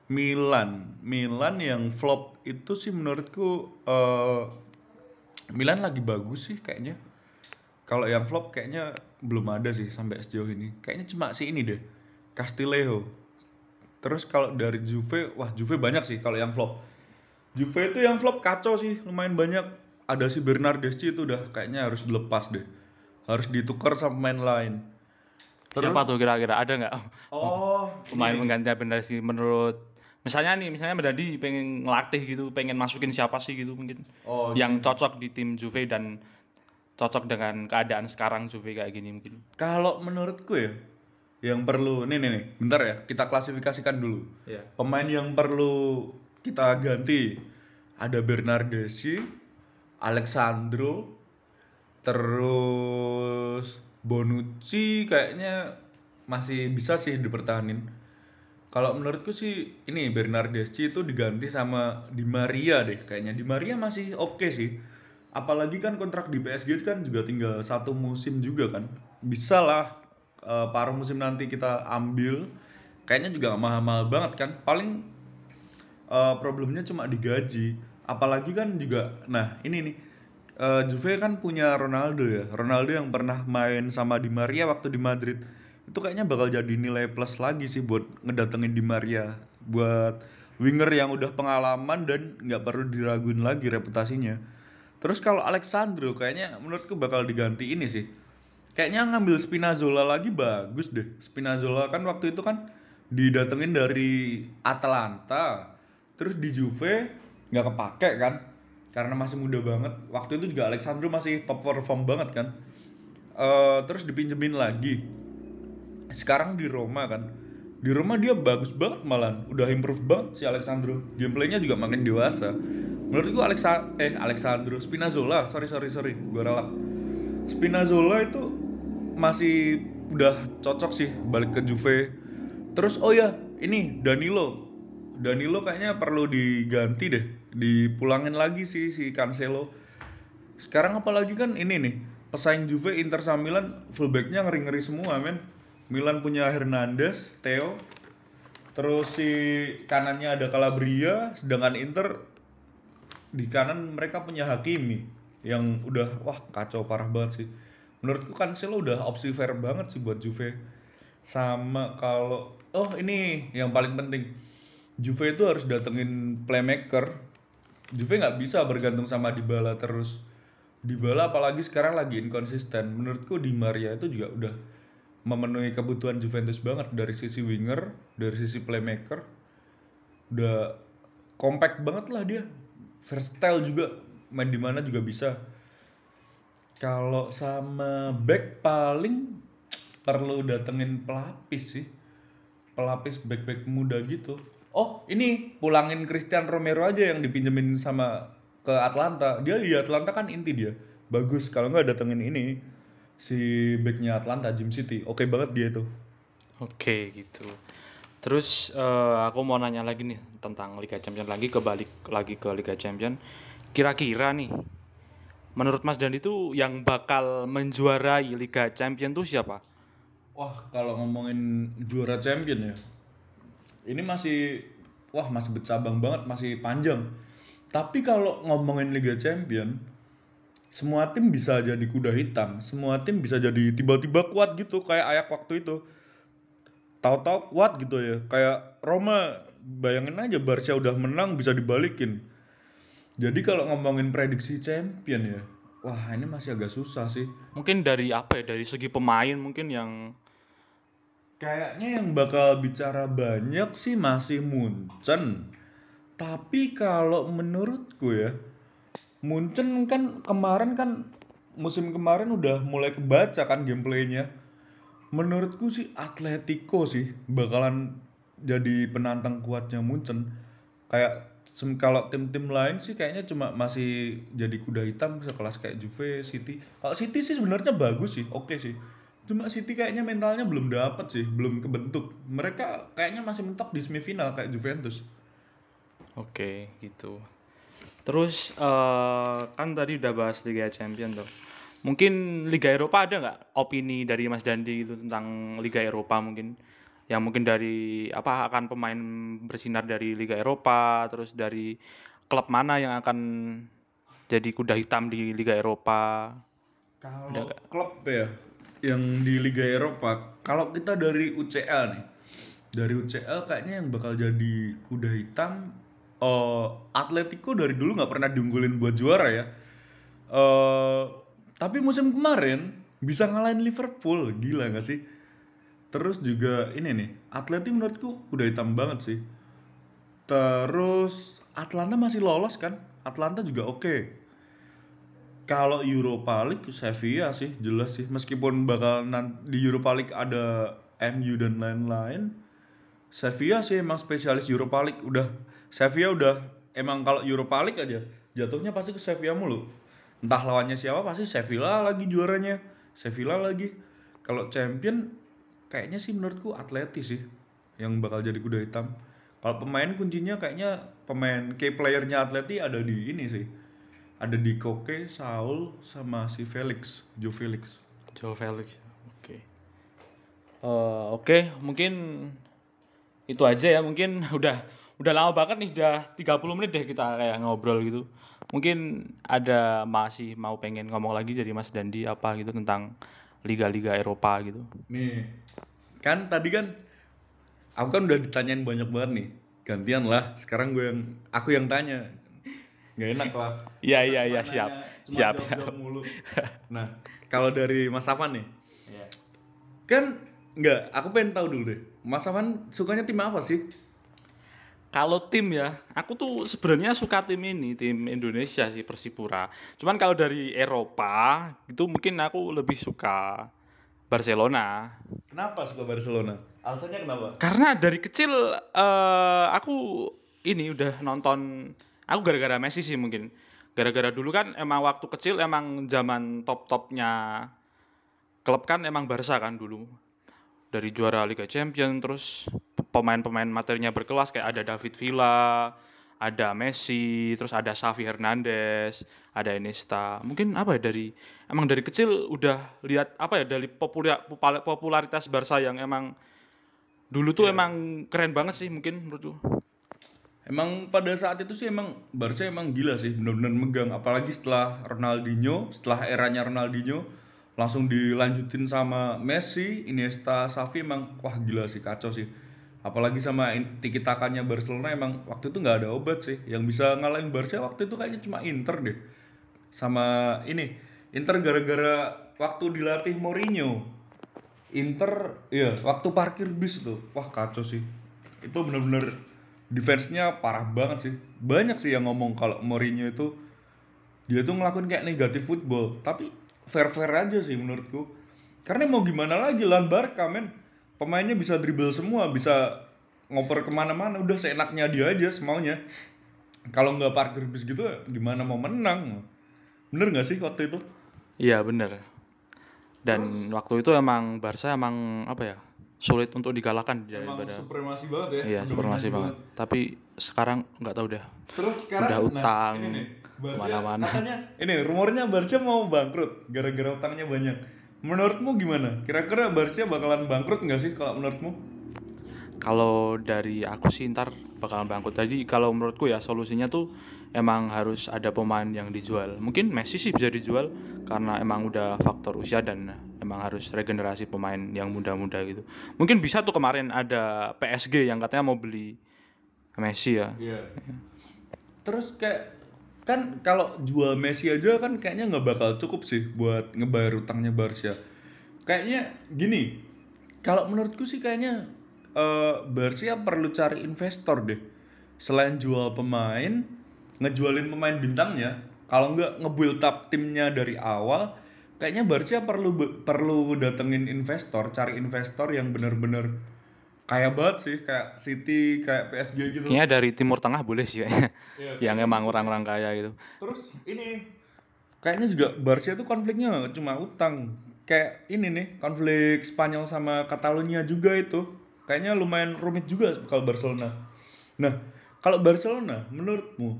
Speaker 2: Milan, Milan yang flop itu sih menurutku eh, Milan lagi bagus sih kayaknya. Kalau yang flop kayaknya belum ada sih sampai sejauh ini. Kayaknya cuma si ini deh, Castillejo. Terus kalau dari Juve, wah Juve banyak sih kalau yang flop. Juve itu yang flop kacau sih, lumayan banyak. Ada si Bernardeschi itu udah kayaknya harus dilepas deh. Harus ditukar sama pemain lain.
Speaker 1: Siapa tuh kira-kira ada nggak?
Speaker 2: Oh,
Speaker 1: pemain pengganti benar sih menurut misalnya nih misalnya Medadi pengen ngelatih gitu pengen masukin siapa sih gitu mungkin
Speaker 2: Oh,
Speaker 1: yang cocok di tim Juve dan cocok dengan keadaan sekarang Juve kayak gini mungkin
Speaker 2: Kalau menurutku ya, yang perlu nih nih nih, bentar ya, kita klasifikasikan dulu.
Speaker 1: Iya.
Speaker 2: Pemain yang perlu kita ganti ada Bernardeschi, Alexandro, terus Bonucci kayaknya masih bisa sih dipertahanin. Kalau menurutku sih ini Bernardeschi itu diganti sama Di Maria deh kayaknya. Di Maria masih oke sih. Apalagi kan kontrak di PSG kan juga tinggal satu musim juga kan. Bisa lah eh, paruh musim nanti kita ambil. Kayaknya juga mahal-mahal banget kan. Paling eh, problemnya cuma digaji. Apalagi kan juga, nah ini nih, eh, Juve kan punya Ronaldo ya. Ronaldo yang pernah main sama Di Maria waktu di Madrid. Itu kayaknya bakal jadi nilai plus lagi sih buat ngedatengin Di Maria. Buat winger yang udah pengalaman dan nggak perlu diraguin lagi reputasinya. Terus kalau Alexandro kayaknya menurutku bakal diganti ini sih. Kayaknya ngambil Spinazzola lagi bagus deh. Spinazzola kan waktu itu kan didatengin dari Atalanta. Terus di Juve nggak kepake kan. Karena masih muda banget. Waktu itu juga Alexandro masih top perform banget kan. Eh terus dipinjemin lagi. Sekarang di Roma kan. Di Roma dia bagus banget malan. Udah improve banget si Alexandro. Gameplaynya juga makin dewasa. Menurut gua Alexa eh Alexandro Spinazzola, sorry sorry sorry, gua ralat. Spinazzola itu masih udah cocok sih balik ke Juve. Terus oh ya, ini Danilo. Danilo kayaknya perlu diganti deh, dipulangin lagi sih si Cancelo. Sekarang apalagi kan ini nih, pesaing Juve Inter sama Milan fullbacknya ngeri-ngeri semua men. Milan punya Hernandez, Theo, terus si kanannya ada Calabria, sedangkan Inter di kanan mereka punya Hakimi yang udah wah kacau parah banget sih. Menurutku Cancelo udah opsi fair banget sih buat Juve. Sama kalau oh ini yang paling penting. Juve itu harus datengin playmaker. Juve nggak bisa bergantung sama Dybala terus. Dybala apalagi sekarang lagi inkonsisten. Menurutku Di Maria itu juga udah memenuhi kebutuhan Juventus banget dari sisi winger, dari sisi playmaker. Udah compact banget lah dia. Versatile juga main di mana juga bisa. Kalau sama back paling perlu datengin pelapis sih. Pelapis back-back muda gitu. Oh, ini pulangin Christian Romero aja yang dipinjemin sama ke Atlanta. Dia di Atlanta kan inti dia. Bagus kalau nggak datengin ini si backnya Atlanta Jim City. Oke banget dia itu.
Speaker 1: Oke gitu. Terus eh, aku mau nanya lagi nih tentang Liga Champions lagi kebalik lagi ke Liga Champions. Kira-kira nih menurut Mas Dandi itu yang bakal menjuarai Liga Champions tuh siapa?
Speaker 2: Wah, kalau ngomongin juara champion ya. Ini masih wah masih bercabang banget, masih panjang. Tapi kalau ngomongin Liga Champion, semua tim bisa jadi kuda hitam. Semua tim bisa jadi tiba-tiba kuat gitu kayak Ayak waktu itu. Tahu-tahu kuat gitu ya. Kayak Roma bayangin aja Barca udah menang bisa dibalikin. Jadi kalau ngomongin prediksi champion ya, wah ini masih agak susah sih.
Speaker 1: Mungkin dari apa ya? Dari segi pemain mungkin yang
Speaker 2: Kayaknya yang bakal bicara banyak sih masih Munchen. Tapi kalau menurutku ya, Munchen kan kemarin kan musim kemarin udah mulai kebaca kan gameplaynya. Menurutku sih Atletico sih bakalan jadi penantang kuatnya Munchen. Kayak kalau tim-tim lain sih kayaknya cuma masih jadi kuda hitam sekelas kayak Juve, City. Kalau City sih sebenarnya bagus sih, oke sih. Cuma City kayaknya mentalnya belum dapet sih, belum kebentuk. Mereka kayaknya masih mentok di semifinal kayak Juventus.
Speaker 1: Oke, gitu. Terus eh, kan tadi udah bahas Liga Champions tuh. Mungkin Liga Eropa ada nggak opini dari Mas Dandi gitu tentang Liga Eropa mungkin? Yang mungkin dari apa akan pemain bersinar dari Liga Eropa, terus dari klub mana yang akan jadi kuda hitam di Liga Eropa?
Speaker 2: Kalau klub ya yang di Liga Eropa, kalau kita dari UCL nih, dari UCL kayaknya yang bakal jadi kuda hitam eh Atletico dari dulu nggak pernah diunggulin buat juara ya. eh tapi musim kemarin bisa ngalahin Liverpool, gila nggak sih? Terus juga ini nih, Atleti menurutku udah hitam banget sih. Terus Atlanta masih lolos kan? Atlanta juga oke. Kalau Europa League Sevilla sih jelas sih meskipun bakal nan- di Europa League ada MU dan lain-lain. Sevilla sih emang spesialis Europa League udah Sevilla udah emang kalau Europa League aja jatuhnya pasti ke Sevilla mulu. Entah lawannya siapa pasti Sevilla lagi juaranya. Sevilla lagi. Kalau champion kayaknya sih menurutku Atleti sih yang bakal jadi kuda hitam. Kalau pemain kuncinya kayaknya pemain key playernya Atleti ada di ini sih. Ada di Koke, Saul, sama si Felix, Joe Felix.
Speaker 1: Joe Felix. Oke. Eh, Oke, mungkin itu aja ya. Mungkin <laughs> udah udah lama banget nih, udah 30 menit deh kita kayak ngobrol gitu. Mungkin ada masih mau pengen ngomong lagi dari Mas Dandi apa gitu tentang liga-liga Eropa gitu.
Speaker 2: Nih, kan tadi kan aku kan udah ditanyain banyak banget nih. Gantian lah, sekarang gue yang aku yang tanya. Gak enak lah.
Speaker 1: Iya iya iya
Speaker 2: Nanya,
Speaker 1: siap.
Speaker 2: cuma
Speaker 1: Siap.
Speaker 2: jawab-jawab <laughs> mulu. <laughs> Nah, kalau dari Mas Afan nih,
Speaker 1: Iya.
Speaker 2: kan nggak, aku pengen tahu dulu deh. Mas Afan sukanya tim apa sih?
Speaker 1: Kalau tim ya, aku tuh sebenarnya suka tim ini, tim Indonesia sih Persipura. Cuman kalau dari Eropa, itu mungkin aku lebih suka Barcelona.
Speaker 2: Kenapa suka Barcelona? Alasannya kenapa?
Speaker 1: Karena dari kecil eh aku ini udah nonton aku gara-gara Messi sih mungkin. Gara-gara dulu kan emang waktu kecil emang zaman top-topnya klub kan emang Barca kan dulu. Dari juara Liga Champions terus pemain-pemain materinya berkelas kayak ada David Villa, ada Messi, terus ada Xavi Hernandez, ada Iniesta. Mungkin apa ya dari emang dari kecil udah lihat apa ya dari popular, popularitas Barca yang emang dulu tuh emang keren banget sih mungkin menurutku.
Speaker 2: Emang pada saat itu sih emang Barca emang gila sih, benar-benar megang. Apalagi setelah Ronaldinho, setelah eranya Ronaldinho, langsung dilanjutin sama Messi, Iniesta, Xavi emang wah gila sih kacau sih. apalagi sama tiki takanya Barcelona emang waktu itu nggak ada obat sih. Yang bisa ngalahin Barca waktu itu kayaknya cuma Inter deh. Sama ini Inter gara-gara waktu dilatih Mourinho. Inter ya waktu parkir bis tuh wah kacau sih. Itu bener-bener defense-nya parah banget sih. Banyak sih yang ngomong kalau Mourinho itu dia tuh ngelakuin kayak negatif football. Tapi fair fair aja sih menurutku. Karena mau gimana lagi lawan Barca men. Pemainnya bisa dribble semua bisa ngoper ke mana-mana. Udah seenaknya dia aja semaunya. Kalau nggak parkir bis gitu gimana mau menang? Bener nggak sih waktu itu?
Speaker 1: Iya bener. Dan waktu itu emang Barca emang apa ya sulit untuk dikalahkan daripada
Speaker 2: supremasi banget ya
Speaker 1: iya supremasi banget. Tapi sekarang nggak tahu dah.
Speaker 2: Terus sekarang
Speaker 1: Udah utang
Speaker 2: ini nih, Barca
Speaker 1: ke mana-mana.
Speaker 2: katanya ini rumornya Barca mau bangkrut gara-gara utangnya banyak. Menurutmu gimana? Kira-kira Barca bakalan bangkrut nggak sih kalau menurutmu?
Speaker 1: Kalau dari aku sih ntar bakalan bangkrut. Jadi kalau menurutku ya solusinya tuh emang harus ada pemain yang dijual. Mungkin Messi sih bisa dijual karena emang udah faktor usia dan emang harus regenerasi pemain yang muda-muda gitu. Mungkin bisa tuh kemarin ada PSG yang katanya mau beli Messi ya.
Speaker 2: Iya. Terus kayak kan kalau jual Messi aja kan kayaknya nggak bakal cukup sih buat ngebayar utangnya Barca. Kayaknya gini, kalau menurutku sih kayaknya eh Barca perlu cari investor deh. Selain jual pemain, ngejualin pemain bintangnya, kalau nggak nge-build up timnya dari awal, kayaknya Barca perlu perlu datengin investor, cari investor yang bener-bener kaya banget sih, kayak City, kayak PSG gitu.
Speaker 1: Kayaknya dari Timur Tengah boleh sih kayaknya.
Speaker 2: Iya, <laughs>
Speaker 1: yang emang orang-orang kaya gitu.
Speaker 2: Terus ini kayaknya juga Barca tuh konfliknya cuma utang. Kayak ini nih, konflik Spanyol sama Catalunya juga itu. Kayaknya lumayan rumit juga kalau Barcelona. Nah, kalau Barcelona menurutmu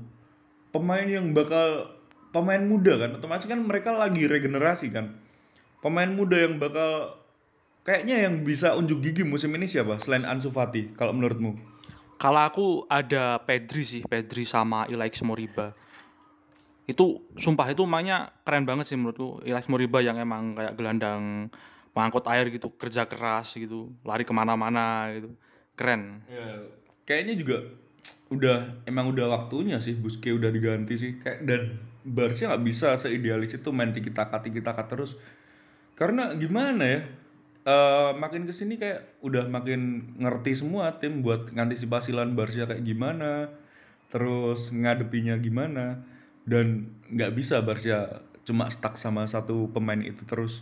Speaker 2: pemain yang bakal pemain muda kan otomatis kan mereka lagi regenerasi kan. Pemain muda yang bakal kayaknya yang bisa unjuk gigi musim ini siapa selain Ansu Fati kalau menurutmu?
Speaker 1: Kalau aku ada Pedri sih, Pedri sama Ilaix Moriba. Itu sumpah itu mainnya keren banget sih menurutku. Ilaix Moriba yang emang kayak gelandang pengangkut air gitu, kerja keras gitu, lari ke mana-mana gitu. Keren.
Speaker 2: Ya, kayaknya juga udah emang udah waktunya sih Busquets udah diganti sih. Kayak dan Barca nggak bisa seidealis itu main tiki taka tiki taka terus. Karena gimana ya eh makin ke sini kayak udah makin ngerti semua tim buat ngantisipasi lawan Barca kayak gimana terus ngadepinya gimana dan nggak bisa Barca cuma stuck sama satu pemain itu terus.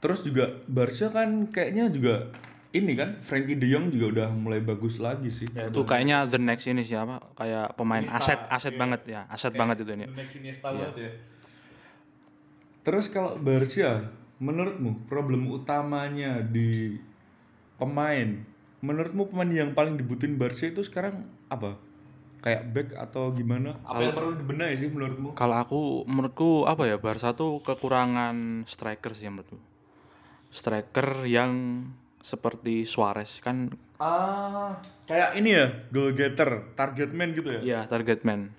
Speaker 2: Terus juga Barca kan kayaknya juga ini kan Frankie De Jong juga udah mulai bagus lagi sih.
Speaker 1: Ya, itu kayaknya the next ini siapa? Kayak pemain aset aset banget ya, aset banget itu ini.
Speaker 2: Next Iniesta banget ya. Terus kalau Barca, menurutmu problem utamanya di pemain, menurutmu pemain yang paling dibutuhin Barca itu sekarang apa? Kayak back atau gimana? Apa yang perlu dibenahi sih menurutmu?
Speaker 1: Kalau aku menurutku apa ya Barca tuh kekurangan striker sih menurutku. Striker yang seperti Suarez kan
Speaker 2: Ah, kayak ini ya, goal getter, target man gitu ya?
Speaker 1: ya target man.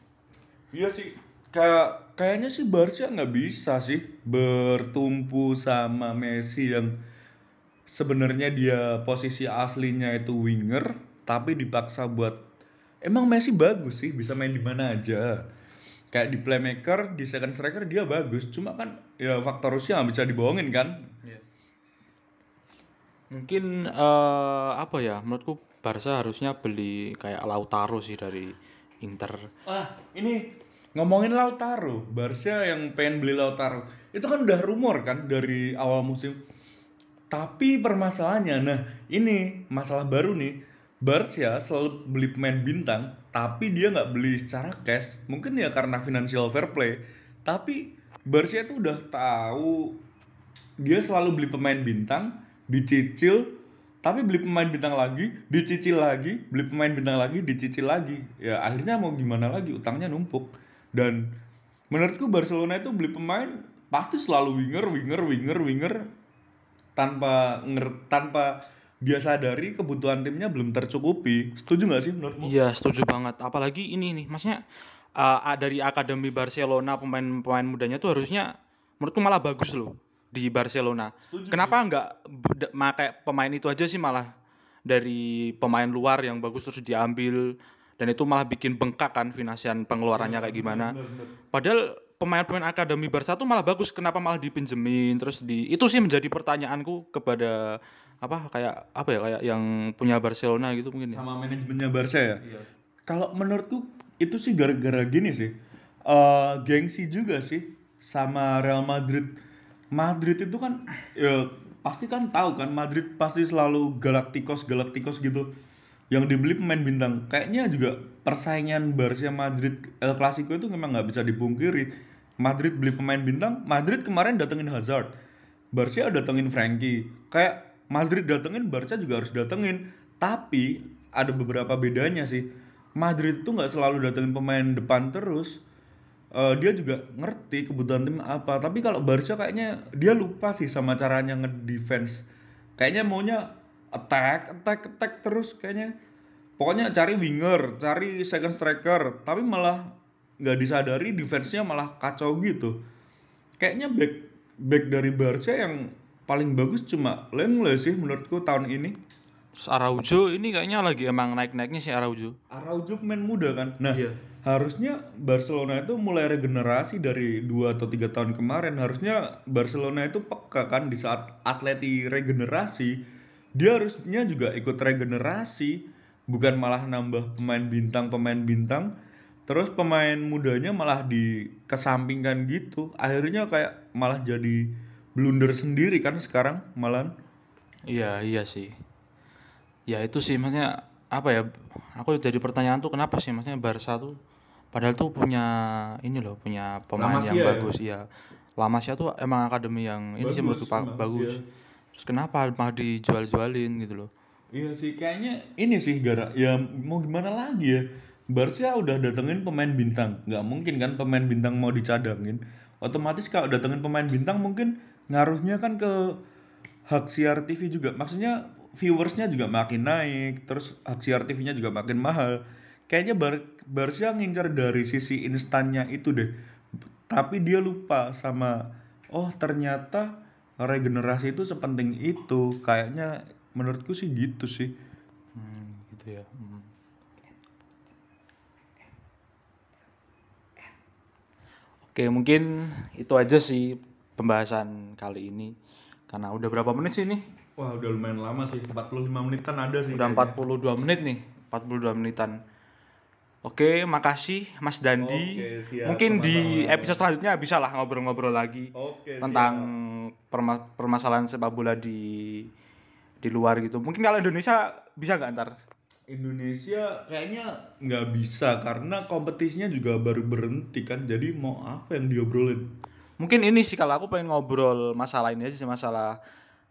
Speaker 2: Iya sih, kayak kayaknya sih Barca nggak bisa sih bertumpu sama Messi yang sebenarnya dia posisi aslinya itu winger, tapi dipaksa buat emang Messi bagus sih, bisa main di mana aja. Kayak di playmaker, di second striker dia bagus, cuma kan ya faktor usia nggak bisa dibohongin kan.
Speaker 1: Mungkin eh, apa ya menurutku Barca harusnya beli kayak Lautaro sih dari Inter.
Speaker 2: Ah, ini ngomongin Lautaro, Barca yang pengen beli Lautaro. Itu kan udah rumor kan dari awal musim. Tapi permasalahannya, nah ini masalah baru nih. Barca selalu beli pemain bintang, tapi dia nggak beli secara cash. Mungkin ya karena financial fair play. Tapi Barca itu udah tahu dia selalu beli pemain bintang, dicicil, tapi beli pemain bintang lagi, dicicil lagi, beli pemain bintang lagi, dicicil lagi. Ya akhirnya mau gimana lagi, utangnya numpuk. Dan menurutku Barcelona itu beli pemain pasti selalu winger, winger, winger, winger tanpa nger tanpa dia sadari kebutuhan timnya belum tercukupi. Setuju nggak sih menurutmu?
Speaker 1: Iya setuju banget. Apalagi ini nih, maksudnya eh, dari akademi Barcelona pemain-pemain mudanya tuh harusnya menurutku malah bagus loh di Barcelona. Kenapa nggak beda- pakai pemain itu aja sih malah dari pemain luar yang bagus terus diambil dan itu malah bikin bengkak kan finansian pengeluarannya kayak gimana. Padahal pemain-pemain akademi Barca tuh malah bagus kenapa malah dipinjemin terus di itu sih menjadi pertanyaanku kepada apa kayak apa ya kayak yang punya Barcelona gitu mungkin ya.
Speaker 2: sama manajemennya Barca ya. Kalau menurutku itu sih gara-gara gini sih. Eh gengsi juga sih sama Real Madrid. Madrid itu kan ya pasti kan tahu kan Madrid pasti selalu Galacticos Galacticos gitu. Yang dibeli pemain bintang. Kayaknya juga persaingan Barca Madrid El Clasico itu memang nggak bisa dipungkiri. Madrid beli pemain bintang, Madrid kemarin datengin Hazard. Barca datengin Frankie. Kayak Madrid datengin, Barca juga harus datengin. Tapi ada beberapa bedanya sih. Madrid tuh nggak selalu datengin pemain depan terus. Eh, dia juga ngerti kebutuhan tim apa. Tapi kalau Barca kayaknya dia lupa sih sama caranya ngedefense. Kayaknya maunya attack, attack, attack terus kayaknya. Pokoknya cari winger, cari second striker, tapi malah nggak disadari defense-nya malah kacau gitu. Kayaknya back back dari Barca yang paling bagus cuma Lenglet sih menurutku tahun ini.
Speaker 1: Terus Araujo ini kayaknya lagi emang naik-naiknya sih Araujo.
Speaker 2: Araujo pemain muda kan. Nah,
Speaker 1: Iya.
Speaker 2: Harusnya Barcelona itu mulai regenerasi dari 2 atau tiga tahun kemarin. Harusnya Barcelona itu peka kan di saat Atleti regenerasi, dia harusnya juga ikut regenerasi, bukan malah nambah pemain bintang pemain bintang. Terus pemain mudanya malah dikesampingkan gitu. Akhirnya kayak malah jadi blunder sendiri kan sekarang malah.
Speaker 1: Iya, iya sih. Ya itu sih maksudnya apa ya? Aku jadi pertanyaan tuh kenapa sih maksudnya Barca tuh padahal tuh punya ini loh, punya pemain yang
Speaker 2: ya?
Speaker 1: bagus ya. La Masia tuh emang akademi yang ini sih menurutku
Speaker 2: emang,
Speaker 1: bagus.
Speaker 2: iya.
Speaker 1: Terus kenapa malah dijual-jualin gitu loh.
Speaker 2: Iya sih, kayaknya ini sih gara ya mau gimana lagi ya. Barca udah datengin pemain bintang, nggak mungkin kan pemain bintang mau dicadangin. Otomatis kalau datengin pemain bintang mungkin ngaruhnya kan ke hak siar TV juga. Maksudnya viewersnya juga makin naik, terus hak siar TV-nya juga makin mahal. Kayaknya Bar Barca ngincar dari sisi instannya itu deh. Tapi dia lupa sama oh ternyata regenerasi itu sepenting itu. Kayaknya menurutku sih gitu sih.
Speaker 1: Hmm, gitu ya. Hmm. Oke, mungkin itu aja sih pembahasan kali ini. Karena udah berapa menit sih ini?
Speaker 2: Wah udah lumayan lama sih, 45 menitan ada sih.
Speaker 1: Udah 42 menit nih, 42 menitan. Oke, makasih Mas Dandi.
Speaker 2: Oke, siap,
Speaker 1: Mungkin di
Speaker 2: sama-sama.
Speaker 1: episode selanjutnya bisa lah ngobrol-ngobrol lagi
Speaker 2: Oke,
Speaker 1: tentang perma- permasalahan sepak bola di di luar gitu. Mungkin kalau Indonesia bisa nggak ntar?
Speaker 2: Indonesia kayaknya nggak bisa karena kompetisinya juga baru berhenti kan. Jadi mau apa yang diobrolin?
Speaker 1: Mungkin ini sih kalau aku pengen ngobrol masalah ini aja sih masalah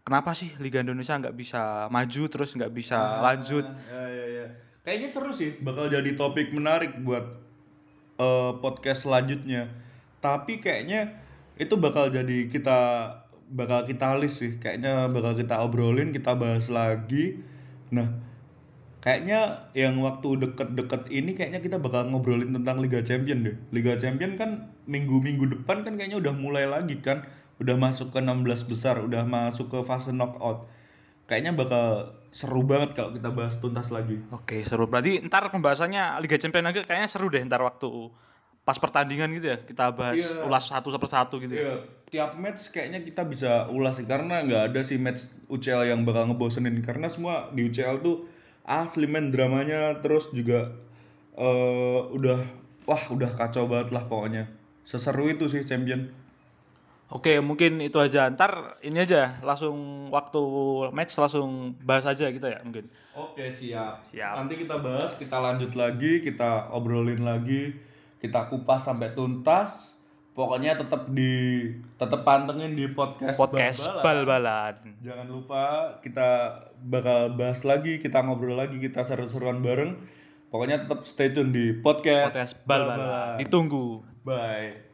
Speaker 1: kenapa sih Liga Indonesia nggak bisa maju terus nggak bisa lanjut.
Speaker 2: Ya, ya, ya. Kayaknya seru sih, bakal jadi topik menarik buat eh, podcast selanjutnya. Tapi kayaknya itu bakal jadi kita bakal kita list sih. Kayaknya bakal kita obrolin, kita bahas lagi. Nah, kayaknya yang waktu deket-deket ini kayaknya kita bakal ngobrolin tentang Liga Champion deh. Liga Champion kan minggu-minggu depan kan kayaknya udah mulai lagi kan. Udah masuk ke 16 besar, udah masuk ke fase knockout. Kayaknya bakal seru banget kalau kita bahas tuntas lagi.
Speaker 1: Oke, seru. Berarti ntar pembahasannya Liga Champions lagi kayaknya seru deh ntar waktu pas pertandingan gitu ya. Kita bahas
Speaker 2: Iya.
Speaker 1: ulas satu per satu gitu ya.
Speaker 2: Iya, tiap match kayaknya kita bisa ulas sih karena nggak ada sih match UCL yang bakal ngebosenin karena semua di UCL tuh asli men dramanya terus juga eh udah wah udah kacau banget lah pokoknya. Seseru itu sih champion.
Speaker 1: Oke, mungkin itu aja. Ntar ini aja langsung waktu match langsung bahas aja gitu ya mungkin.
Speaker 2: Oke, siap.
Speaker 1: Siap.
Speaker 2: Nanti kita bahas, kita lanjut lagi, kita obrolin lagi, kita kupas sampai tuntas. Pokoknya tetap di tetap pantengin di podcast
Speaker 1: Podcast Bal-Balan.
Speaker 2: Jangan lupa kita bakal bahas lagi, kita ngobrol lagi, kita seru-seruan bareng. Pokoknya tetap stay tune di podcast,
Speaker 1: Podcast bal-balan. Ditunggu.
Speaker 2: Bye.